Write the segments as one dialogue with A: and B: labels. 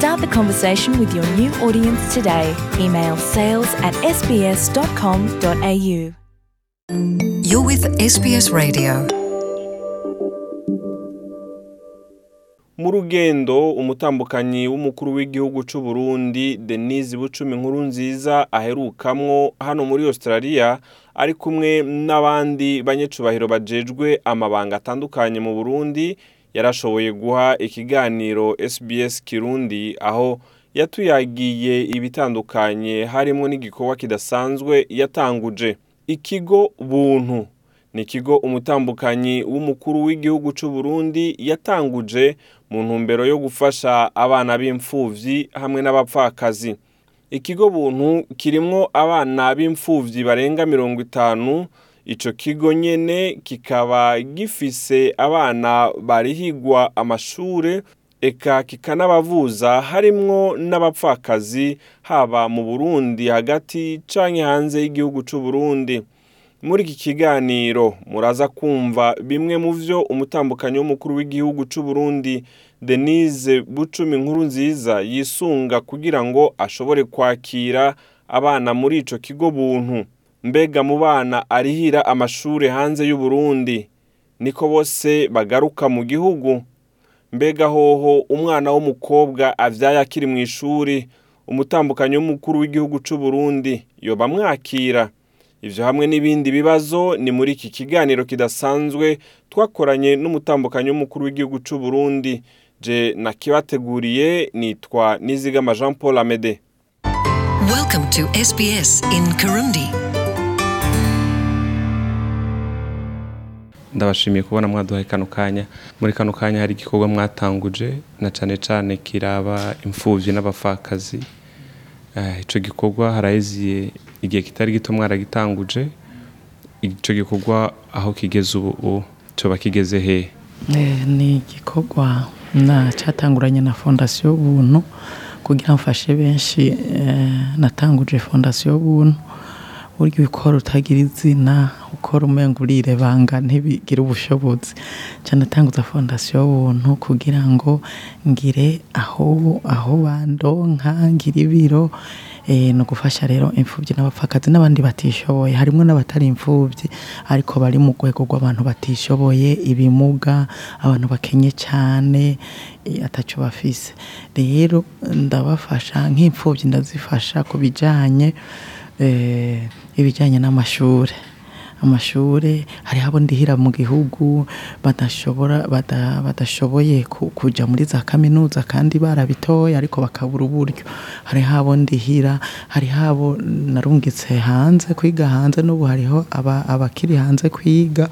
A: Start the conversation with your new audience today. Email sales at sbs.com.au.
B: You're with SBS Radio.
C: mu rugendo umutambukanyi w'umukuru w'igihugu cy'u Burundi denise bucumi nkuru nziza aherukamwo hano muri australia ari kumwe n'abandi banyecubahiro bajejwe amabanga atandukanye mu burundi yarashoboye guha ikiganiro sbs kirundi aho yatuyagiye ibitandukanye harimo n'igikorwa kidasanzwe yatanguje. Ikigo buntu ni ikigo umutambukanyi w'umukuru w'igihugu cy'u Burundi yatanguje mu ntumbero yo gufasha abana b'imfuvyi hamwe n'abapfakazi. Ikigo buntu kirimwo abana b'imfuvyi barenga mirongo itanu ico kigo nyene kikaba gifise abana barihigwa amashure eka kikanabavuza harimwo n'abapfakazi haba mu Burundi hagati canke hanze y'igihugu c'u Burundi. Muri iki kiganiro muraza kumva bimwe mu vyo umutambukanyi w'umukuru w'igihugu c'u Burundi Denise Bucumi nkuru nziza yisunga kugira ngo ashobore kwakira abana muri ico kigo buntu. Mbega mu bana arihira amashure hanze y'u Burundi niko bose bagaruka mu gihugu. Mbega hoho umwana w'umukobwa avyaye akiri mu ishuri umutambukanyi w'umukuru w'igihugu c'u Burundi yoba mwakira ivyo hamwe n'ibindi bibazo ni muri iki kiganiro kidasanzwe twakoranye n'umutambukanyi w'umukuru w'igihugu c'u Burundi je nakibateguriye nitwa Nizigama Jean Paul Amede.
B: Welcome to SBS in Kirundi.
C: Ndabashimiye kubona mwaduhaye kano kanya. Muri kano kanya hari igikorwa mwatanguje na cane cane kiraba imfuvyi n'abapfakazi Eh, ico gikorwa haraheziye igihe kitari gito mwaragitanguje. Ico gikorwa aho kigeze ubu coba kigeze hehe
D: Eh, ni igikorwa na catanguranye na fondasiyo buntu kugira mfashe benshi eh, natanguje fondasiyo buntu burya ukora utagira izina ukora umenga urirebanga ntibigire ubushobozi. Ca natanguza fondasiyo buntu kugira ngo ngire aho aho bandonka ngire ibiro eh, ni ugufasha rero imfubyi n'abapfakazi n'abandi batishoboye. Harimwo n'abatari imfubyi ariko bari mu rwego rw'abantu batishoboye ibimuga abantu bakenye cyane eh, ataco bafise. Rero ndabafasha nk'imfubyi ndazifasha ku bijanye ibijyanye n'amashure. Amashure hariho abo ndihira mu gihugu badashobora bada- badashoboye ku- kuja muri za kaminuza kandi barabitoye ariko bakabura uburyo. Hariho abo ndihira hariho abo narungitse hanze kwiga hanze n'ubu hariho aba- abakiri hanze kwiga.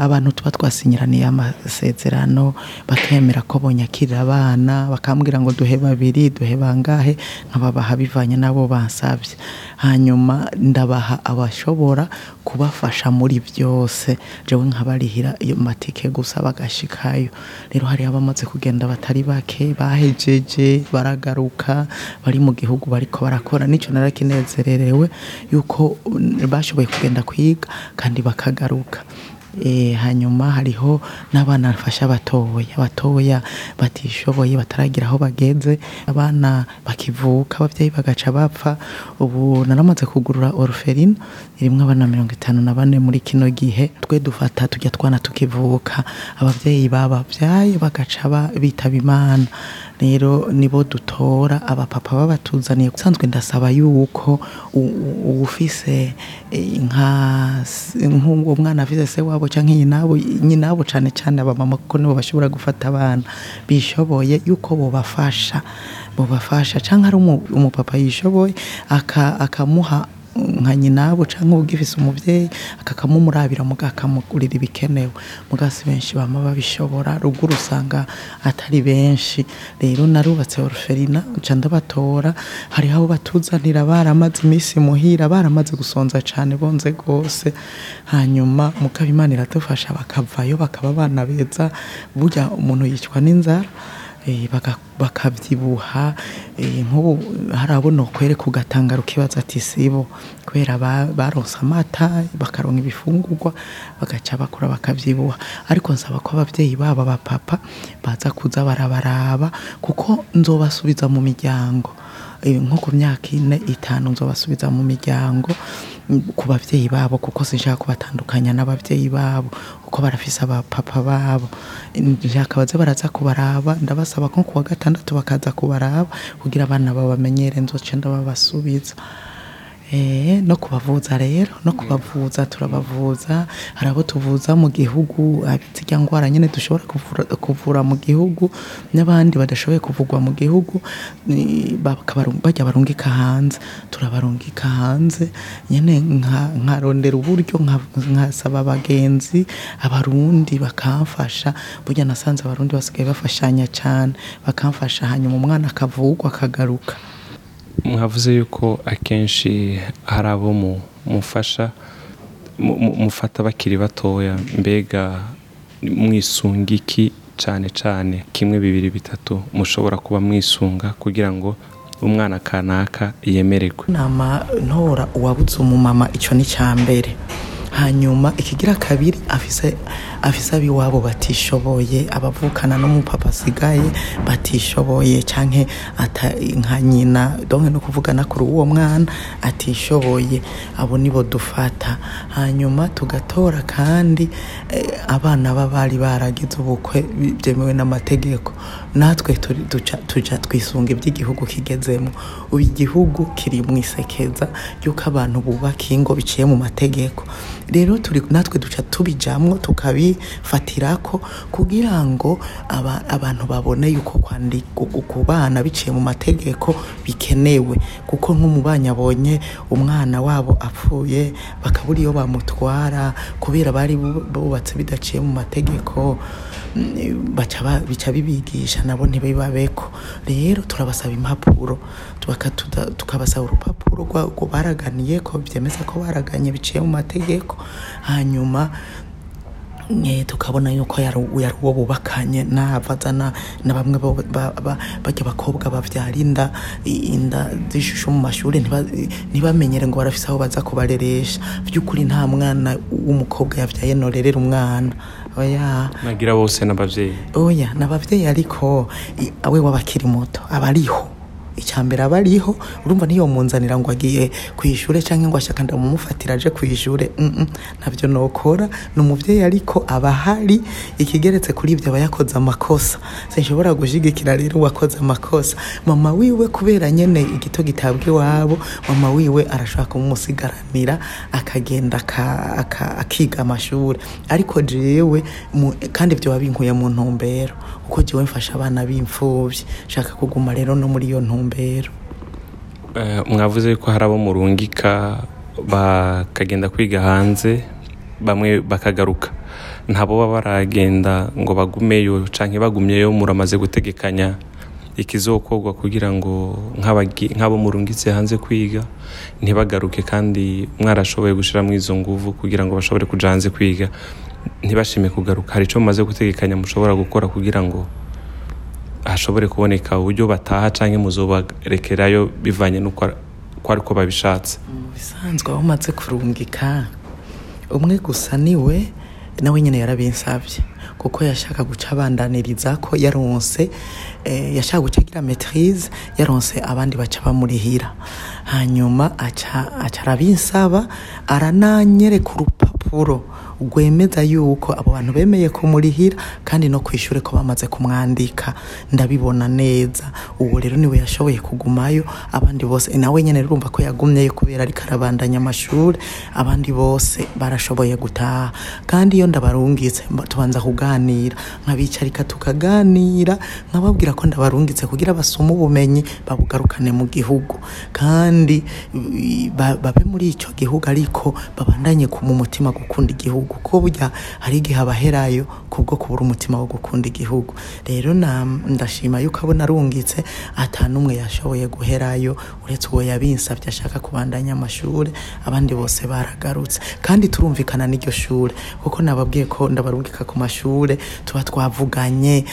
D: Abantu tuba twasinyiraniye amasezerano bakemera ko bonyakirira abana bakambwira ngo duhe babiri duhe bangahe nkababaha bivanye n'abo bansabye hanyuma ndabaha abashobora kubafasha muri byose. Jewe nkabarihira iyo matike gusa bagashikayo. Rero hari abamaze kugenda batari bake bahejeje baragaruka bari mu gihugu bariko barakora. Nico narakinezererewe yuko bashoboye kugenda kwiga kandi bakagaruka. Hanyuma hariho n'abana bafasha abatoya. Abatoya batishoboye bataragira aho bageze. Abana bakivuka abavyeyi bagaca bapfa. Ubu naramaze kugurura orpheline irimwo abana mirongo itanu na bane muri kino gihe. Twe dufata tujya twana tukivuka. Abavyeyi babavyaye bagaca ba- bitaba imana. Rero nibo dutora abapapa babatuzaniye. Usanzwe ndasaba yuko u- u- uwufise eh, nka nk'uwo mwana afise se wabo canke nyinabo nyinabo cane cane abamama kuko nibo bashobora gufata abana. Bishoboye yuko bobafasha bobafasha. Canke ari umu- umupapa yishoboye aka- akamuha nka nyinabo cyangwa ugifise umubyeyi akakamumurabira muga akamugurira ibikenewe. Muga si benshi bama babishobora ruguru usanga atari benshi. Rero narubatse oruferina nca ndabatora. Hariho abo batuzanira baramaze iminsi muhira baramaze gusonza cyane bonze rwose. Hanyuma mugabo imana iradufasha bakavayo bakaba abana beza. Burya umuntu yicwa n'inzara bakabyibuha eh, nk'ubu hari abo nokwereka ugatangara ukibaza ati sibo kubera ba- baronse amata bakaronka ibifungurwa bagaca bakura bakabyibuha ariko nsaba ko ababyeyi babo abapapa baza kuza barabaraba kuko nzobasubiza mu miryango. Eh, nko ku myaka ine itanu nzobasubiza mu miryango. Ku babyeyi babo kuko sinshaka kubatandukanya n'ababyeyi babo kuko barafise abapapa babo. Nshaka baraza kubaraba ndabasaba nko kuwa gatandatu bakaza kubaraba kugira abana babamenyere nzoce ndababasubiza. No kubavuza rero no kubavuza turabavuza. Hari abo tuvuza mu gihugu zirya ndwara nyine dushobora kuvura, mu gihugu n'abandi badashoboye kuvugwa mu gihugu bajya barungika hanze. Turabarungika hanze nyine nka- nkarondera uburyo nka- nkasaba abagenzi abarundi bakamfasha. Burya nasanze abarundi basigaye bafashanya cyane bakamfasha hanyuma umwana akavugwa akagaruka.
E: Mwavuze yuko akenshi hari abo mu- mufasha mu- mu- mufata bakiri batoya mbega mwisunga iki? Cyane cyane kimwe bibiri bitatu mushobora kuba mwisunga kugira ngo umwana kanaka yemererwe.
D: Nama ntora uwabuze umumama icyo ni mbere. Hanyuma ikigira kabiri afise afise abiwabo batishoboye abavukana n'umupapa asigaye batishoboye canke nka nyina donke no kuvugana kuri uwo mwana atishoboye. Abo nibo dufata. Hanyuma tugatora kandi eh, abana baba bari baragize ubukwe byemewe n'amategeko. Natwe tuja twisunga iby'igihugu kigezemo. Ubu igihugu kiri mu isekeza y'uko abantu bubaka ingo biciye mu mategeko. Rero natwe duca tubijamwo tukabifatirako kugira ngo aba- abantu babone yuko kwandika ku bana biciye mu mategeko bikenewe. Kuko nk'umubanyi abonye umwana wabo apfuye bakabura iyo bamutwara kubera bari bu- bubatse bidaciye mu mategeko bica bibigisha nabo ntibibabeko. Rero turabasaba impapuro tukabasaba urupapuro rwo baraganiye ko byemeza ko baraganye biciye mu mategeko. Hanyuma eh, tukabona yuko yari uwo bubakanye navaza na bamwe bajya bakobwa bavyara inda inda zishusho mu mashuri ntiba- ntibamenyere ngo barafise aho baza kubareresha. By'ukuri nta mwana w'umukobwa yavyaye norerera umwana. Oya.
E: Nagira bose n'ababyeyi
D: oya n'abavyeyi ariko awe wabakiri muto aba ariho icyambere aba ariho urumva niyo munzanira ngo agiye ku ishure cyangwa ngo ashaka ndamumufatira aje ku ishure -mm, ntabyo nokora. Ni umuvyeyi ariko aba ahari ikigeretse kuri ibyo aba yakoze amakosa. Sinshobora gushigikira rero uwakoze amakosa. Mama wiwe kubera nyene igito gitabwa iwabo mama wiwe arashobora kumusigaranira akagenda aka- aka- akiga amashuri ariko jewe kandi ibyo binkuye mu ntumbero. Kuko jewe mfasha abana b'imfuvyi. Nshaka kuguma rero no muri iyo ntumbero.
E: Eh, mwavuze ko hari abo murungika bakagenda kwiga hanze bamwe bakagaruka. Ntabo baba baragenda ngo bagumeyo canke bagumyeyo muramaze gutegekanya ikizokorwa kugira ngo nk'abo murungitse hanze kwiga ntibagaruke kandi mwarashoboye gushiramo izo nguvu kugira ngo bashobore kuja hanze kwiga. Ntibashime kugaruka. Hari ico mumaze gutegekanya mushobora gukora kugira ngo hashobore kuboneka uburyo bataha canke muzobarekerayo bivanye n'uko ar- ko ariko babishatse.
D: Bisanzwe aho umaze kurungika umwe gusa ni we nawe nyine yarabinsabye kuko yashaka guca abandaniriza ko yaronse eh, yashaka guca agira maitrise yaronse abandi baca bamurihira. Hanyuma aca arabinsaba arananyereka urupapuro. Rwemeza yuko abo bantu bemeye kumurihira kandi no kwishyure ko bamaze kumwandika. Ndabibona neza. Uwo rero ni we yashoboye kugumayo. Abandi bose nawe nyene urumva ko yagumyeyo kubera ariko arabandanya amashuri abandi bose barashoboye gutaha. Kandi iyo ndabarungitse tubanza kuganira. Nkabicarika tukaganira nkababwira ko ndabarungitse kugira basome ubumenyi babugarukane mu gihugu. Kandi babe muri icyo gihugu ariko babandanye mu mutima gukunda igihugu. Ko burya hari igihe abaherayo kubwo kubura umutima wo gukunda igihugu. Rero ndashima yuko abo narungitse ata n'umwe yashoboye guherayo uretse uwo yabinsabye ashaka kubandanya amashuri abandi bose baragarutse. Kandi turumvikana n'iryo shure kuko nababwiye ko ndabarungika ku mashure tuba twavuganye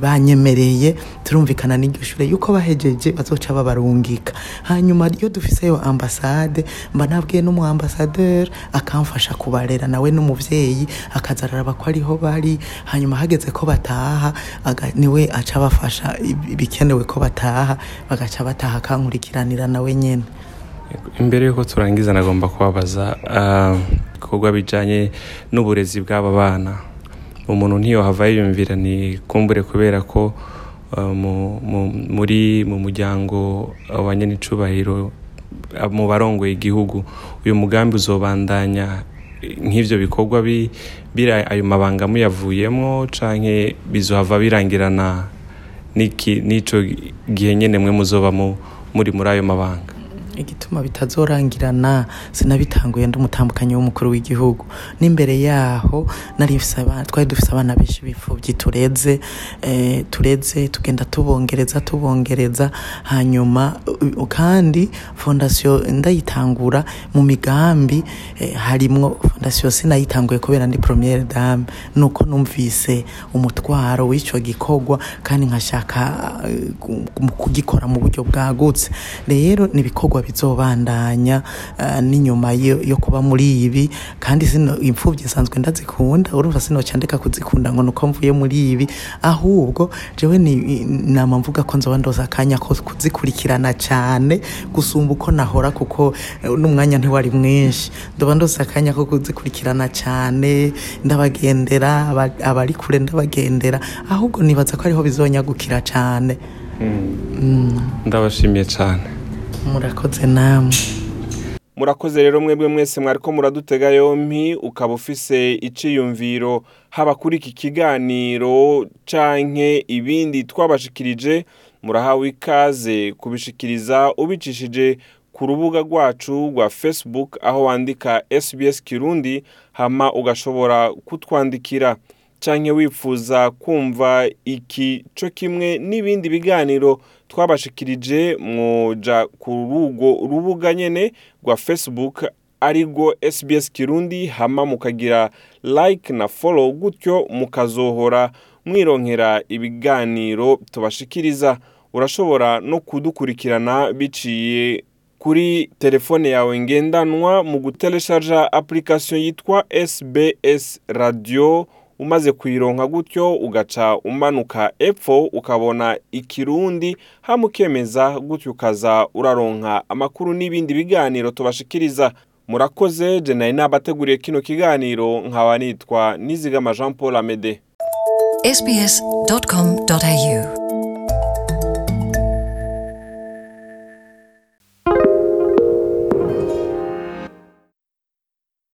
D: banyemereye turumvikana n'iryo shure yuko bahejeje bazoca babarungika. Hanyuma iyo dufiseyo ambasade mba nabwiye n'umu ambasaderi akamfasha kubarera nawe n'umuvyeyi akaza araraba ko ariho bari hanyuma hageze ko bataha ni we aca bafasha ibikenewe ko bataha bagaca bataha akankurikiranira nawe nyene.
E: Imbere y'uko turangiza nagomba kubabaza ah, ibikorwa bijyanye n'uburezi bw'aba bana. Umuntu ntiyohava yiyumvira ni kumbure kubera ko ah, mu- mu- muri mu muryango wa nyenicubahiro ah, mu barongoye igihugu. Uyu mugambi uzobandanya nk'ivyo bikorwa bi- bira ayo mabanga muyavuyemo canke bizohava birangirana n'ico gihe nyene mwe muzoba mu- muri muri ayo mabanga.
D: Igituma bitazorangirana sinabitanguye ndi umutambukanyi w'umukuru w'igihugu. N'imbere yaho nari twari dufise abana benshi bipfuvyi tureze eh, tureze tugenda tubongereza tubongereza. Hanyuma kandi fondasiyo ndayitangura mu migambi eh, harimwo fondasiyo sinayitanguye kubera ndi premiere dame. Nuko numvise umutwaro w'ico gikorwa kandi nkashaka eh, kugikora mu buryo bwagutse. Rero ni ibikorwa bizobandanya eh, n'inyuma yo kuba muri ibi. Kandi sino imfuvyi nsanzwe ndazikunda urumva sinoca ndeka kuzikunda ngo nuko mvuye muri ibi. Ahubwo jewe ni nama mvuga ko nzoba ndoza akanya ko kuzikurikirana cane gusumba uko nahora kuko eh, n'umwanya ntiwari mwinshi. Ndoba ndoza akanya ko kuzikurikirana cane ndabagendera aba- abari kure ndabagendera. Ahubwo nibaza ko ariho bizonyagukira cane.
E: Ndabashimiye cyane
D: murakoze namwe.
C: Murakoze rero mwebwe mwese mwariko muradutega yompi ukaba ufise iciyumviro. Haba kuri iki kiganiro canke ibindi twabashikirije murahawe ikaze kubishikiriza ubicishije ku rubuga rwacu rwa facebook aho wandika sbs kirundi hama ugashobora kutwandikira. Canke wifuza kumva iki co kimwe n'ibindi biganiro twabashikirije mwoja ku rugo rubuga nyene rwa facebook arirwo sbs kirundi hama mukagira like na follow gutyo mukazohora mwironkera ibiganiro tubashikiriza. Urashobora no kudukurikirana biciye kuri telefone yawe ngendanwa mu gutelesharja application yitwa sbs radio umaze kuyironka gutyo ugaca umanuka epfo ukabona ikirundi hama ukemeza gutyo ukaza uraronka amakuru n'ibindi biganiro tubashikiriza. Murakoze je nari nabateguriye kino kiganiro nkaba nitwa nizigama jean paul amede.
B: Sbs.com.au